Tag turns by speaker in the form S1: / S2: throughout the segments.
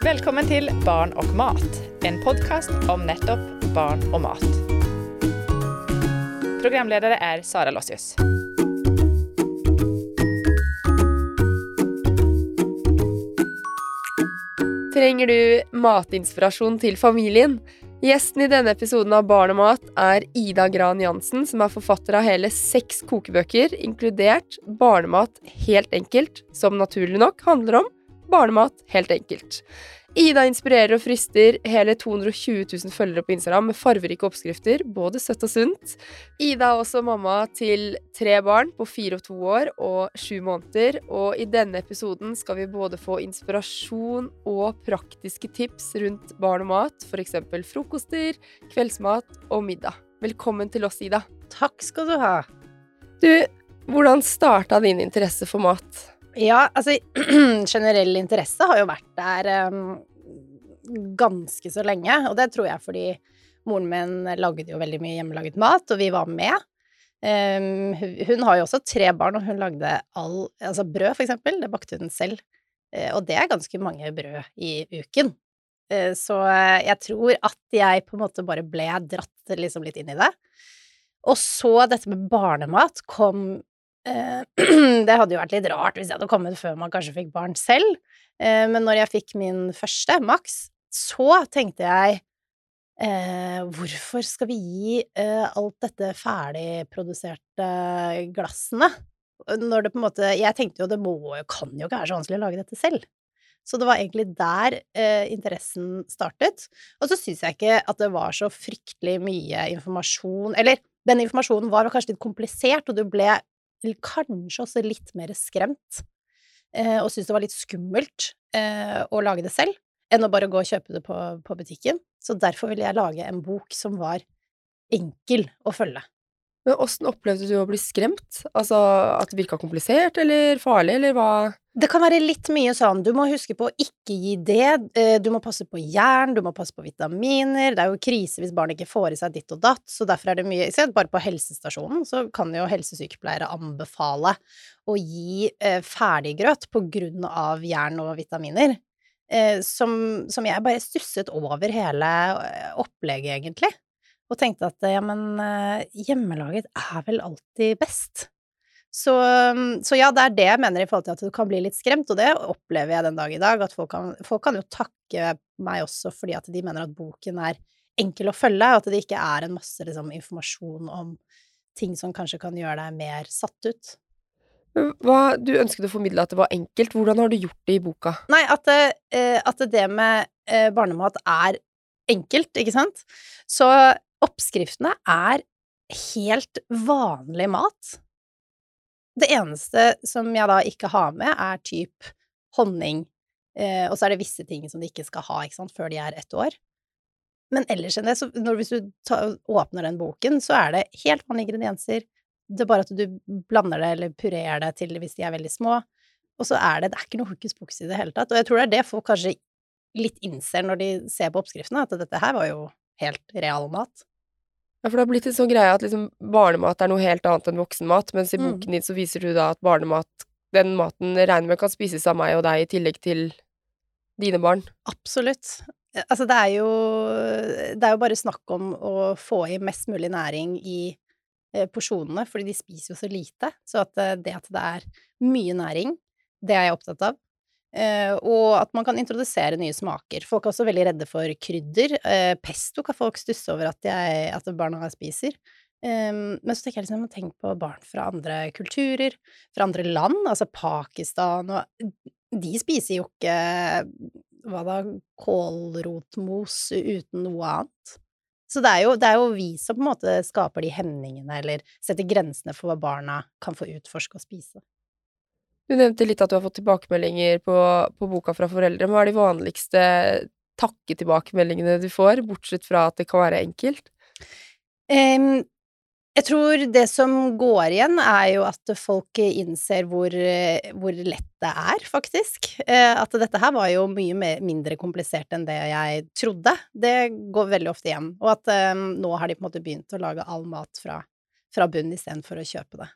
S1: Velkommen til Barn og mat, en podkast om nettopp barn og mat. Programledere er Sara Lossius.
S2: Trenger du matinspirasjon til familien? Gjesten i denne episoden av Barn og mat er Ida Gran Jansen, som er forfatter av hele seks kokebøker, inkludert Barnemat helt enkelt, som naturlig nok handler om barnemat helt enkelt. Ida inspirerer og frister hele 220 000 følgere på Instagram med farverike oppskrifter, både søtt og sunt. Ida er også mamma til tre barn på fire og to år og sju måneder, og i denne episoden skal vi både få inspirasjon og praktiske tips rundt barn og mat, f.eks. frokoster, kveldsmat og middag. Velkommen til oss, Ida.
S3: Takk skal du ha.
S2: Du, hvordan starta din interesse for mat?
S3: Ja, altså generell interesse har jo vært der um, ganske så lenge, og det tror jeg fordi moren min lagde jo veldig mye hjemmelaget mat, og vi var med. Um, hun har jo også tre barn, og hun lagde all Altså brød, for eksempel, det bakte hun selv. Uh, og det er ganske mange brød i uken. Uh, så jeg tror at jeg på en måte bare ble dratt liksom litt inn i det. Og så dette med barnemat kom Eh, det hadde jo vært litt rart hvis jeg hadde kommet før man kanskje fikk barn selv, eh, men når jeg fikk min første, Max, så tenkte jeg eh, hvorfor skal vi gi eh, alt dette ferdigproduserte glassene? Når det på en måte Jeg tenkte jo det må, kan jo ikke være så vanskelig å lage dette selv. Så det var egentlig der eh, interessen startet. Og så syns jeg ikke at det var så fryktelig mye informasjon Eller den informasjonen var kanskje litt komplisert, og du ble eller kanskje også litt mer skremt, eh, og syntes det var litt skummelt eh, å lage det selv, enn å bare gå og kjøpe det på, på butikken. Så derfor ville jeg lage en bok som var enkel å følge.
S2: Men åssen opplevde du å bli skremt? Altså at det virka komplisert eller farlig, eller hva?
S3: Det kan være litt mye sånn, du må huske på å ikke gi det, eh, du må passe på jern, du må passe på vitaminer, det er jo krise hvis barn ikke får i seg ditt og datt, så derfor er det mye Bare på helsestasjonen så kan jo helsesykepleiere anbefale å gi eh, ferdiggrøt på grunn av jern og vitaminer. Eh, som, som jeg bare stusset over hele eh, opplegget, egentlig og tenkte at ja, men eh, hjemmelaget er vel alltid best. Så, mm, så, ja, det er det jeg mener i forhold til at du kan bli litt skremt, og det opplever jeg den dag i dag, at folk kan, folk kan jo takke meg også fordi at de mener at boken er enkel å følge, og at det ikke er en masse liksom, informasjon om ting som kanskje kan gjøre deg mer satt ut.
S2: Hva, du ønsket å formidle at det var enkelt. Hvordan har du gjort det i boka?
S3: Nei, at det, eh, at det med eh, barnemat er enkelt, ikke sant? Så Oppskriftene er helt vanlig mat. Det eneste som jeg da ikke har med, er typ honning, eh, og så er det visse ting som de ikke skal ha ikke sant, før de er ett år. Men ellers enn det, så når, hvis du ta, åpner den boken, så er det helt vanlige ingredienser. Det er bare at du blander det eller purerer det til hvis de er veldig små. Og så er det, det er ikke noe hokus pokus i det hele tatt. Og jeg tror det er det folk kanskje litt innser når de ser på oppskriftene, at dette her var jo helt real mat.
S2: Ja, for det har blitt en sånn greie at liksom barnemat er noe helt annet enn voksenmat, mens i mm. boken din så viser du da at barnemat, den maten regner med kan spises av meg og deg i tillegg til dine barn.
S3: Absolutt. Altså, det er jo Det er jo bare snakk om å få i mest mulig næring i eh, porsjonene, fordi de spiser jo så lite. Så at eh, det at det er mye næring, det er jeg opptatt av. Uh, og at man kan introdusere nye smaker. Folk er også veldig redde for krydder. Uh, pesto kan folk stusse over at, jeg, at barna spiser. Um, men så tenker jeg liksom, tenk på barn fra andre kulturer, fra andre land, altså Pakistan og De spiser jo ikke hva da, kålrotmos uten noe annet. Så det er, jo, det er jo vi som på en måte skaper de hemningene, eller setter grensene for hva barna kan få utforske og spise.
S2: Du nevnte litt at du har fått tilbakemeldinger på, på boka fra foreldre. Hva er de vanligste takketilbakemeldingene du får, bortsett fra at det kan være enkelt?
S3: Um, jeg tror det som går igjen, er jo at folk innser hvor, hvor lett det er, faktisk. Eh, at dette her var jo mye mindre komplisert enn det jeg trodde. Det går veldig ofte igjen. Og at um, nå har de på en måte begynt å lage all mat fra, fra bunn istedenfor å kjøpe det.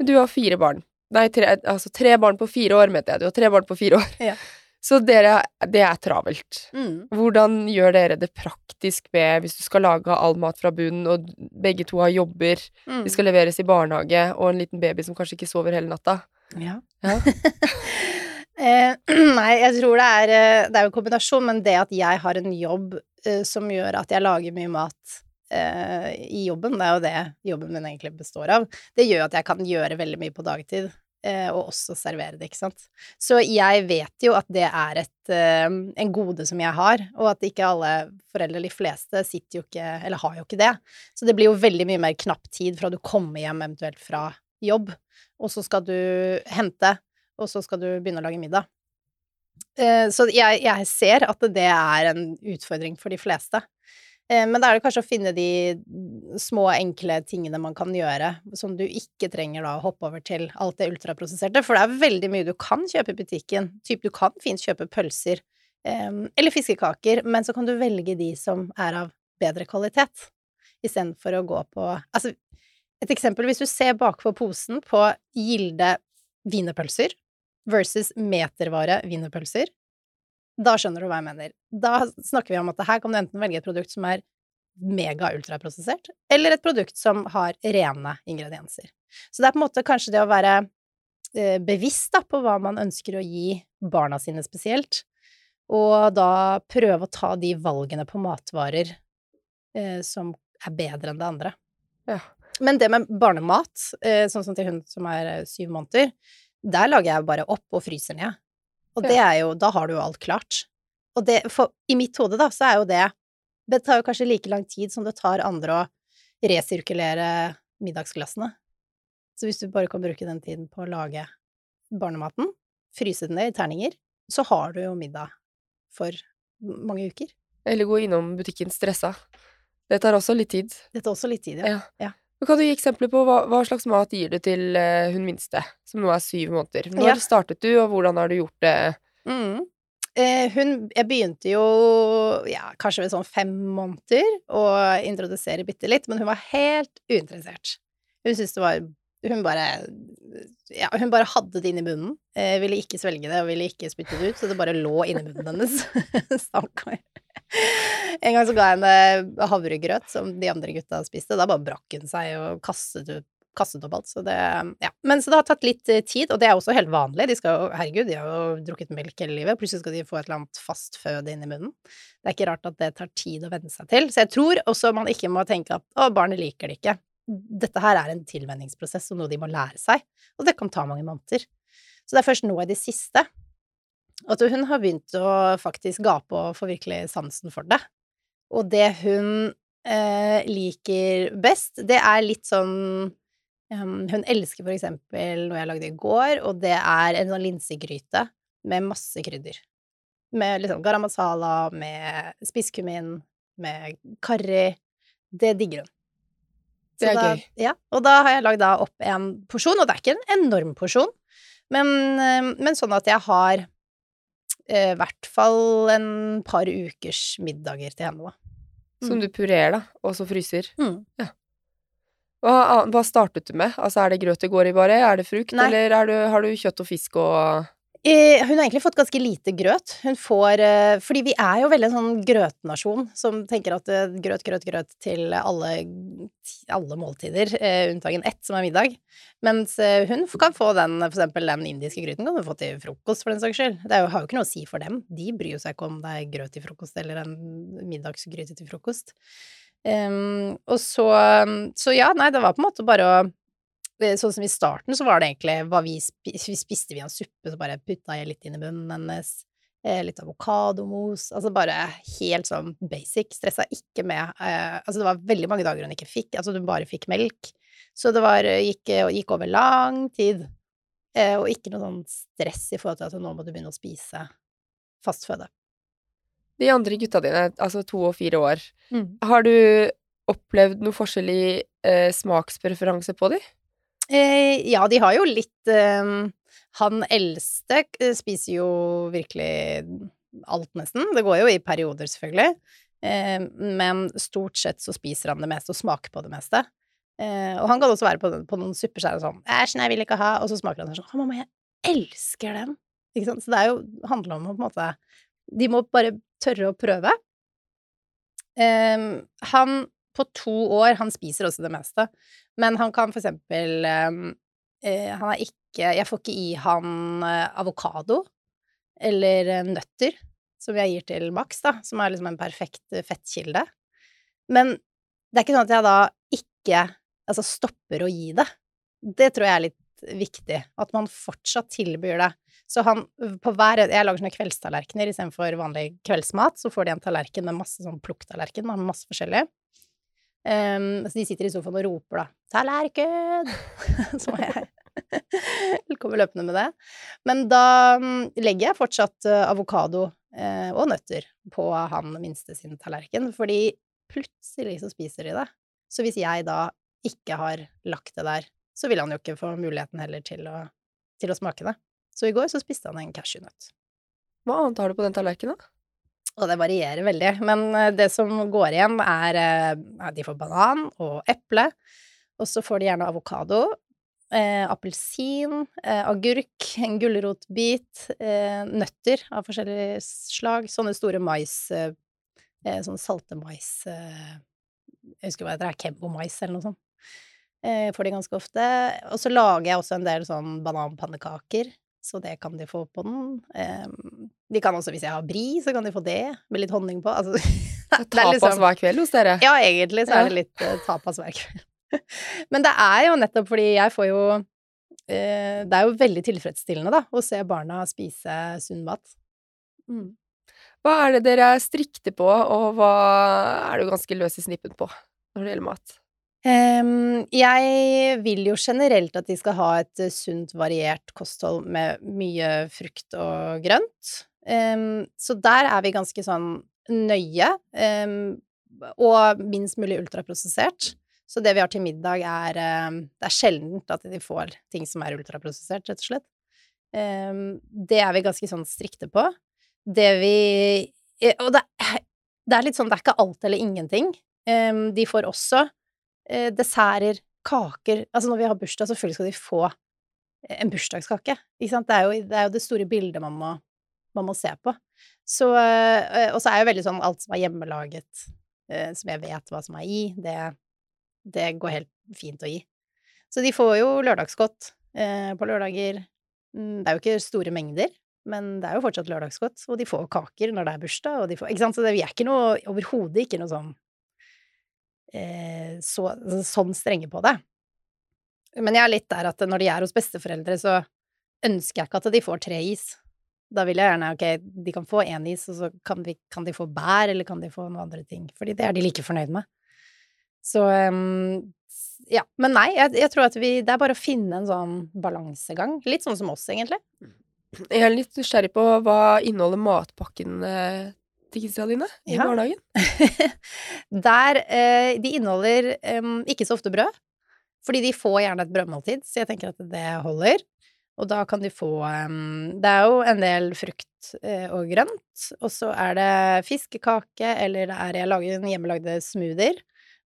S2: Men du har fire barn. Nei, tre, altså tre barn på fire år, mente jeg. Du har tre barn på fire år.
S3: Ja.
S2: Så dere, det er travelt.
S3: Mm.
S2: Hvordan gjør dere det praktisk med hvis du skal lage all mat fra bunnen, og begge to har jobber,
S3: Mm.
S2: de skal leveres i barnehage, og en liten baby som kanskje ikke sover hele natta?
S3: Ja.
S2: Ja.
S3: eh, nei, jeg tror det er eh, Det er jo en kombinasjon, men det at jeg har en jobb eh, som gjør at jeg lager mye mat eh, i jobben, det er jo det jobben min egentlig består av, det gjør at jeg kan gjøre veldig mye på dagtid. Eh, Og også servere det, ikke sant. Så jeg vet jo at det er et, eh, en gode som jeg har, og at ikke alle foreldre, de fleste, sitter jo ikke, eller har jo ikke det. Så det blir jo veldig mye mer knapp tid fra du kommer hjem eventuelt fra jobb, og så skal du hente, og så skal du begynne å lage middag. Eh, Så jeg, jeg ser at det er en utfordring for de fleste. Eh, Men da er det kanskje å finne de små, enkle tingene man kan gjøre, som du ikke trenger da å hoppe over til alt det ultraprosesserte, for det er veldig mye du kan kjøpe i butikken. Typ, du kan fint kjøpe pølser eh, eller fiskekaker, men så kan du velge de som er av bedre kvalitet, istedenfor å gå på Altså, et eksempel, hvis du ser bakpå posen på Gilde wienerpølser versus metervare wienerpølser, da skjønner du hva jeg mener. Da snakker vi om at her kan du enten velge et produkt som er mega-ultraprosessert, eller et produkt som har rene ingredienser. Så det er på en måte kanskje det å være eh, bevisst da, på hva man ønsker å gi barna sine spesielt, og da prøve å ta de valgene på matvarer eh, som er bedre enn det andre.
S2: Ja.
S3: Men det med barnemat, eh, sånn som til hun som er eh, syv måneder, der lager jeg bare opp og fryser ned. Og det er jo Da har du jo alt klart. Og det For i mitt hode, da, så er jo det Det tar jo kanskje like lang tid som det tar andre å resirkulere middagsglassene. Så hvis du bare kan bruke den tiden på å lage barnematen, fryse den ned i terninger, så har du jo middag for mange uker.
S2: Eller gå innom butikken stressa. Det tar også litt tid.
S3: Det tar også litt tid, ja.
S2: Ja.
S3: Ja.
S2: Men Kan du gi eksempler på hva, hva slags mat gir du til uh, hun minste, som nå er syv måneder? Når
S3: Ja.
S2: startet du, og hvordan har du gjort det?
S3: Mm. Eh, hun Jeg begynte jo ja, kanskje ved sånn fem måneder å introdusere bitte litt, men hun var helt uinteressert. Hun syntes det var Hun bare Ja, hun bare hadde det inni munnen. Eh, ville ikke svelge det og ville ikke spytte det ut, så det bare lå inni munnen hennes. Stakkar. En gang så ga jeg henne havregrøt som de andre gutta spiste. Da bare brakk hun seg og kastet, ut, kastet opp alt. Så det Ja. Men så det har tatt litt eh, tid, og det er også helt vanlig. De skal jo Herregud, de har jo drukket melk hele livet. Plutselig skal de få et eller annet fast føde inn i munnen. Det er ikke rart at det tar tid å venne seg til. Så jeg tror også man ikke må tenke at å, barnet liker det ikke. Dette her er en tilvenningsprosess og noe de må lære seg, og det kan ta mange måneder. Så det er først nå i det siste at hun har begynt å faktisk gape og få virkelig sansen for det. Og det hun eh, liker best, det er litt sånn um, Hun elsker for eksempel noe jeg lagde i går, og det er en sånn linsegryte med masse krydder. Med liksom garam masala, med spisskummin, med karri. Det digger hun.
S2: Det er
S3: da,
S2: gøy.
S3: Ja, og da har jeg lagd da opp en porsjon, og det er ikke en enorm porsjon, men, eh, men sånn at jeg har i hvert fall en par ukers middager til henne, da.
S2: Som du purerer, da, og så fryser?
S3: Mm.
S2: Hva, hva startet du med? Altså, er det grøt det går i bare? Er det frukt,
S3: Nei.
S2: eller er du, har du kjøtt og fisk og
S3: Eh, hun har egentlig fått ganske lite grøt. Hun får eh, Fordi vi er jo veldig en sånn grøtnasjon som tenker at eh, grøt, grøt, grøt til alle, alle måltider, eh, unntagen ett, som er middag. Mens hun kan få den, for eksempel den indiske gryten kan hun få til frokost, for den saks skyld. Det jo, har jo ikke noe å si for dem. De bryr seg ikke om det er grøt til frokost eller en middagsgryte til frokost. Um, og så Så ja, nei, det var på en måte bare å Sånn som i starten, så var det egentlig hva vi, vi spiste vi en suppe, så bare putta jeg litt inn i munnen hennes. Eh, litt avokadomos. Altså bare helt sånn basic. Stressa ikke med eh, Altså det var veldig mange dager hun ikke fikk. Altså hun bare fikk melk. Så det var, gikk, gikk over lang tid. Eh, og ikke noe sånn stress i forhold til at nå må du begynne å spise fast føde.
S2: De andre gutta dine, altså to og fire år,
S3: Mm.
S2: har du opplevd noe forskjell i eh, smakspreferanse på de?
S3: Eh, ja, de har jo litt eh, Han eldste eh, spiser jo virkelig alt, nesten. Det går jo i perioder, selvfølgelig. Eh, men stort sett så spiser han det meste og smaker på det meste. Eh, og han kan også være på, på noen supper så sånn 'Æsj, nei, vil ikke ha', og så smaker han sånn 'Å, mamma, jeg elsker den'. Ikke sant? Så det er jo, handler om å på en måte De må bare tørre å prøve. Um, han på to år Han spiser også det meste, men han kan for eksempel um, uh, Han er ikke Jeg får ikke i han eh, avokado eller uh, nøtter, som jeg gir til Max, da, som er liksom en perfekt fettkilde. Men det er ikke sånn at jeg da ikke altså stopper å gi det. Det tror jeg er litt viktig. At man fortsatt tilbyr det. Så han på hver Jeg lager sånne kveldstallerkener istedenfor vanlig kveldsmat. Så får de en tallerken med masse sånn plukktallerken med masse forskjellig. Um, så de sitter i sofaen og roper da 'Tallerken!' så må jeg komme løpende med det. Men da mm, legger jeg fortsatt uh, avokado uh, og nøtter på han minste sin tallerken, fordi plutselig så spiser de det. Så hvis jeg da ikke har lagt det der, så vil han jo ikke få muligheten heller til å, til å smake det. Så i går så spiste han en cashewnøtt.
S2: Hva annet har du på den tallerkenen, da?
S3: Og det varierer veldig, men eh, det som går igjen, er at De får banan og eple, og så får de gjerne avokado, eh, appelsin, eh, agurk, en gulrotbit, eh, nøtter av forskjellige slag, sånne store mais eh, Sånne salte mais Jeg husker hva det heter, Kembo-mais eller noe sånt. får de ganske ofte. Og så lager jeg også en del sånn bananpannekaker så det kan de få på den. De kan også, hvis jeg har bri, så kan de få det, med litt honning på. Altså,
S2: tapas liksom, hver kveld hos dere?
S3: Ja, egentlig så er det litt uh, tapas hver kveld. Men det er jo nettopp fordi jeg får jo uh, Det er jo veldig tilfredsstillende, da, å se barna spise sunn mat.
S2: Mm. Hva er det dere strikter strikte på, og hva er du ganske løs i snippen på når det gjelder mat?
S3: Um, jeg vil jo generelt at de skal ha et uh, sunt, variert kosthold med mye frukt og grønt. Um, så der er vi ganske sånn nøye, um, og minst mulig ultraprosessert. Så det vi har til middag, er Det er sjeldent at de får ting som er ultraprosessert, rett og slett. det er vi ganske sånn strikte på. Det vi eh, Og det, det er litt sånn, det er ikke alt eller ingenting. de får også eh, desserter, kaker Altså når vi har bursdag, selvfølgelig skal de få eh, en bursdagskake. Ikke sant? Det er jo det, er jo det store bildet man må, man må se på. Så eh, Og så er jo veldig sånn alt som er hjemmelaget, eh, som jeg vet hva som er i, det, det går helt fint å gi. Så de får jo lørdagsgodt på lørdager. Mm, det er jo ikke store mengder, men det er jo fortsatt lørdagsgodt. Og de får kaker når det er bursdag, og de får Ikke sant, så vi er ikke noe Overhodet ikke noe sånn så, sånn strenge på det. Men jeg er litt der at når de er hos besteforeldre, så ønsker jeg ikke at de får tre is. Da vil jeg gjerne ok, de kan få én is, og så kan, de, kan, de få bær, eller kan de få noen andre ting. Fordi det er de like fornøyd med. Så um, ja. Men nei, jeg, jeg, tror at vi Det er bare å finne en sånn balansegang. Litt sånn som oss, egentlig.
S2: Jeg er litt nysgjerrig på hva inneholder matpakken eh, til kidsa dine i ja. barnehagen?
S3: Der eh, De inneholder eh, ikke så ofte brød, fordi de får gjerne et brødmåltid, så jeg tenker at det holder. Og da kan de få um, Det er jo en del frukt eh, og grønt, og så er det fiskekake, eller det er Jeg lager en hjemmelagde smoothier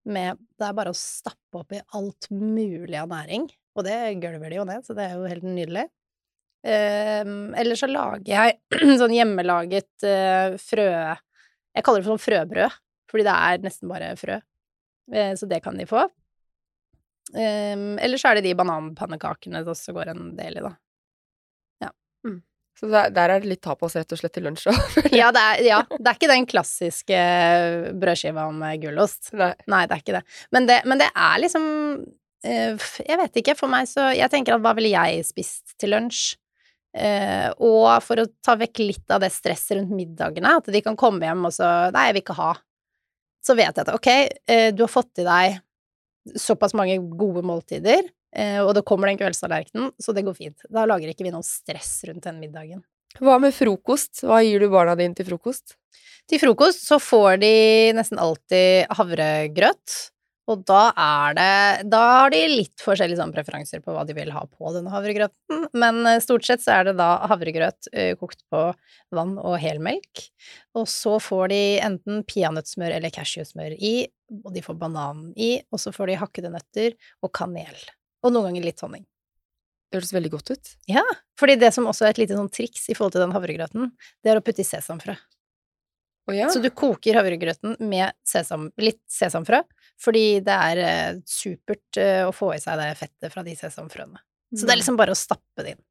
S3: med Det er bare å stappe oppi alt mulig av næring, og det gølver de jo ned, så det er jo helt nydelig. Um, eller så lager jeg sånn hjemmelaget uh, frø... Jeg kaller det for sånn frøbrød, fordi det er nesten bare frø. Uh, så det kan de få. Um, eller så er det de bananpannekakene det også går en del i, da. Ja.
S2: Mm. Så der, der, er det litt tapas rett og slett til lunsj òg?
S3: ja, det er, ja, det er ikke den klassiske brødskiva med gulost. Nei. Nei, det er ikke det. Men det, men det er liksom Jeg vet ikke, for meg så Jeg tenker at hva ville jeg spist til lunsj? Uh, og for å ta vekk litt av det stresset rundt middagene, at de kan komme hjem og så Nei, jeg vil ikke ha. Så vet jeg at ok, uh, du har fått i deg såpass mange gode måltider, uh, og det kommer den kveldstallerkenen, så det går fint. Da lager ikke vi noe stress rundt den middagen.
S2: Hva med frokost? Hva gir du barna dine til frokost?
S3: Til frokost så får de nesten alltid havregrøt. Og da er det Da har de litt forskjellige sånn preferanser på hva de vil ha på denne havregrøten, men eh, stort sett så er det da havregrøt uh, kokt på vann og helmelk. Og så får de enten peanøttsmør eller cashew-smør i, og de får banan i, og så får de hakkede nøtter og kanel. Og noen ganger litt honning.
S2: Det høres veldig godt ut.
S3: Ja, fordi det som også er et lite sånn triks i forhold til den havregrøten, det er å putte i sesamfrø.
S2: Å ja.
S3: Så du koker havregrøten med sesam, litt sesamfrø, fordi det er eh, supert eh, å få i seg det fettet fra de sesamfrøene. Så det er liksom bare å stappe det inn.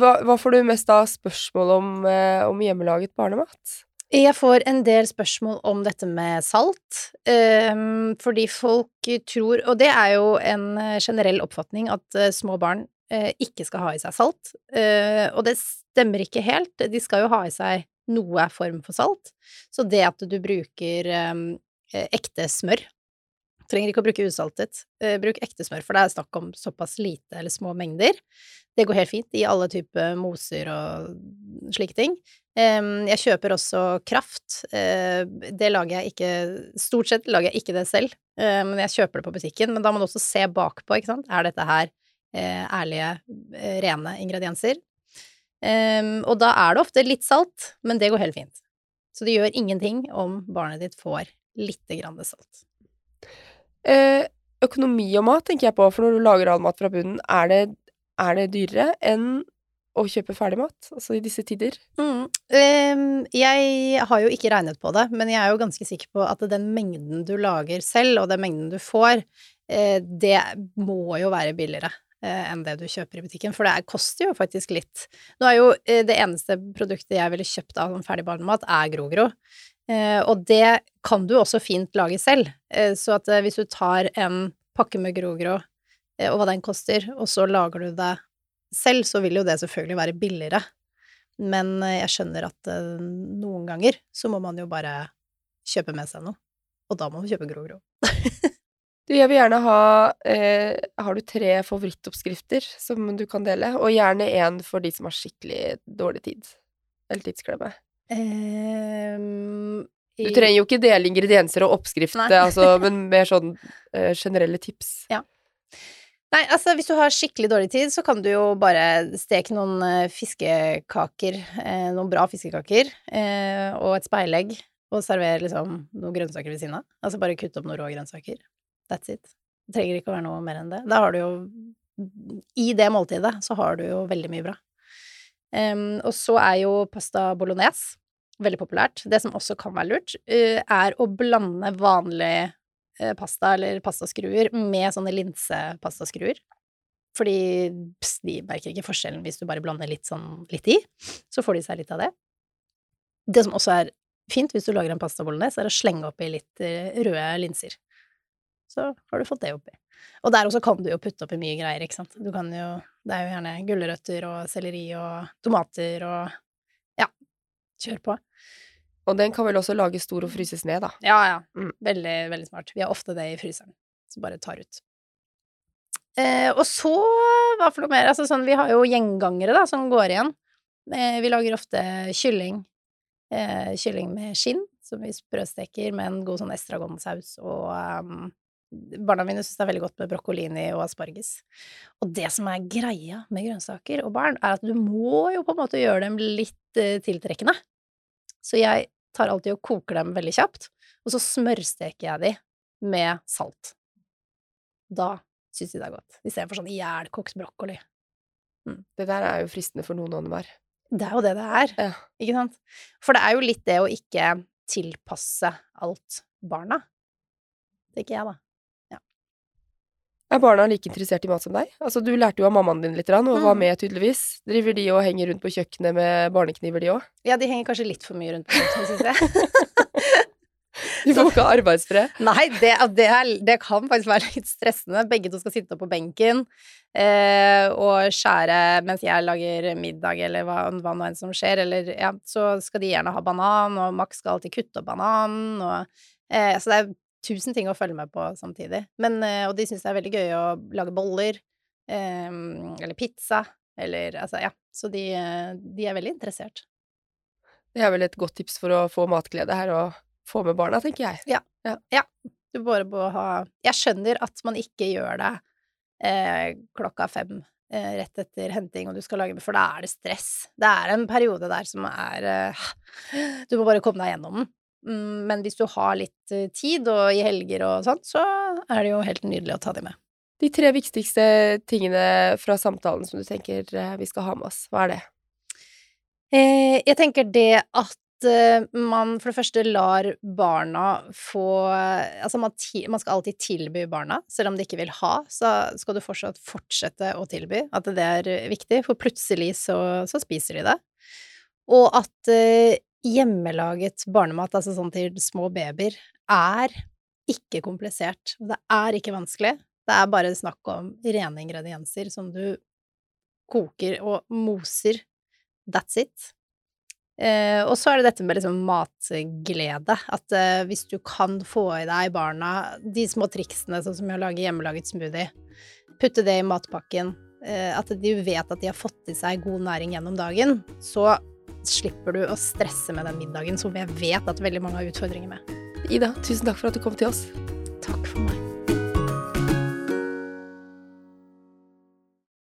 S2: hva, hva får du mest av spørsmål om, eh, om hjemmelaget barnemat?
S3: Jeg får en del spørsmål om dette med salt, ehm, fordi folk tror Og det er jo en generell oppfatning at små barn ikke skal ha i seg salt. Eh, og det stemmer ikke helt. De skal jo ha i seg noe form for salt. Så det at du bruker ehm, eh, ekte smør Trenger ikke å bruke usaltet. Eh, bruk ekte smør, for det er snakk om såpass lite eller små mengder. Det går helt fint i alle typer moser og slike ting. Em, jeg kjøper også kraft. Eh, det lager jeg ikke Stort sett lager jeg ikke det selv, men jeg kjøper det på butikken. Men da må du også se bakpå, ikke sant. Er dette her ærlige, rene ingredienser? Em, og da er det ofte litt salt, men det går helt fint. Så det gjør ingenting om barnet ditt får lite grann salt.
S2: Eh, økonomi og mat tenker jeg på, for når du lager all mat fra bunnen, er det, er det dyrere enn å kjøpe ferdigmat? Altså i disse tider?
S3: Mm. Em, jeg har jo ikke regnet på det, men jeg er jo ganske sikker på at den mengden du lager selv, og den mengden du får, eh, det må jo være billigere enn det du kjøper i butikken, for det er, koster jo faktisk litt. Nå er jo eh, det eneste produktet jeg ville kjøpt av sånn ferdig barnemat, er Grogro. Eh, og det kan du også fint lage selv. Eh, så at eh, hvis du tar en pakke med Grogro, eh, og hva den koster, og så lager du det selv, så vil jo det selvfølgelig være billigere. Men eh, jeg skjønner at eh, noen ganger så må man jo bare kjøpe med seg noe. Og da må man kjøpe Grogro.
S2: Du, jeg vil gjerne ha eh, Har du tre favorittoppskrifter som du kan dele? Og gjerne én for de som har skikkelig dårlig tid. Eller tidsklemme.
S3: Ehm,
S2: Du trenger jo ikke dele ingredienser og oppskrift, altså, men mer sånn eh, generelle tips.
S3: Nei, altså hvis du har skikkelig dårlig tid, så kan du jo bare steke noen eh, fiskekaker, eh, noen bra fiskekaker, eh, og et speilegg, og servere liksom noen grønnsaker ved siden av. Altså bare kutte opp noen rå grønnsaker. That's it. Det trenger ikke å være noe mer enn det. Da har du jo I det måltidet så har du jo veldig mye bra. Um, og så er jo pasta bolognese veldig populært. Det som også kan være lurt, uh, er å blande vanlig uh, pasta eller pastaskruer med sånne linsepastaskruer. Fordi pss, de merker ikke forskjellen hvis du bare blander litt sånn litt i. Så får de seg litt av det. Det som også er fint hvis du lager en pasta bolognese, er å slenge oppi litt eh, røde linser. Så har du fått det oppi. Og der også kan du jo putte oppi mye greier, ikke sant. Du kan jo Det er jo gjerne gulrøtter og selleri og tomater og Ja, kjør på.
S2: Og den kan vel også lages stor og fryses ned, da.
S3: Ja, ja.
S2: Mm.
S3: Veldig, veldig smart. Vi har ofte det i fryseren, så bare tar ut. Eh, og så, hva for noe mer? Altså sånn, vi har jo gjengangere, da, som går igjen. Eh, vi lager ofte kylling. Eh, kylling med skinn, som vi sprøsteker med en god sånn estragonsaus, og um, barna mine syns det er veldig godt med brokkolini og asparges. Og det som er greia med grønnsaker og barn, er at du må jo på en måte gjøre dem litt eh, tiltrekkende. Så jeg tar alltid og koker dem veldig kjapt, og så smørsteker jeg de med salt. Da syns de det er godt, istedenfor sånn ihjelkokt brokkoli.
S2: Det der er jo fristende for noen åndemar.
S3: Det er jo det det er,
S2: Ja.
S3: ikke sant? For det er jo litt det å ikke tilpasse alt barna. Tenker jeg, da.
S2: Er barna like interessert i mat som deg? Altså, du lærte jo av mammaen din litt, og var
S3: Mm.
S2: med, tydeligvis. Driver de og henger rundt på kjøkkenet med barnekniver, de òg?
S3: Ja, de henger kanskje litt for mye rundt på kjøkkenet, syns jeg.
S2: De får ikke ha arbeidsfred.
S3: Nei, det, det, er, det kan faktisk være litt stressende. Begge to skal sitte opp på benken eh, og skjære mens jeg lager middag, eller hva, hva nå enn som skjer. Eller ja, så skal de gjerne ha banan, og Max skal alltid kutte opp bananen, og eh, Så det er tusen ting å følge med på samtidig. Men, eh, og de syns det er veldig gøy å lage boller, eh, eller pizza, eller altså, ja. Så de, eh, de er veldig interessert.
S2: Det er vel et godt tips for å få matglede her, og få med barna, tenker jeg.
S3: Ja, Du bare må ha Jeg skjønner at man ikke gjør det eh, klokka fem eh, rett etter henting, og du skal lage For da er det stress. Det er en periode der som er eh, Du må bare komme deg gjennom den. Mm, Men hvis du har litt eh, tid, og i helger og sånt, så er det jo helt nydelig å ta de med.
S2: de tre viktigste tingene fra samtalen som du tenker eh, vi skal ha med oss? Hva er det?
S3: Eh, jeg tenker det at man for det første lar barna få Altså, man, man skal alltid tilby barna, selv om de ikke vil ha, så skal du fortsatt fortsette å tilby. At det er viktig, for plutselig så, så spiser de det. Og at hjemmelaget barnemat, altså sånn til små babyer, er ikke komplisert. Det er ikke vanskelig. Det er bare snakk om rene ingredienser som du koker og moser That's it. Eh, og så er det dette med liksom matglede. At eh, hvis du kan få i deg barna de små triksene, sånn som å lage hjemmelaget smoothie, putte det i matpakken, eh, at de vet at de har fått i seg god næring gjennom dagen, så slipper du å stresse med den middagen som jeg vet at veldig mange har utfordringer med.
S2: Ida, tusen takk for at du kom til oss.
S3: Takk for meg.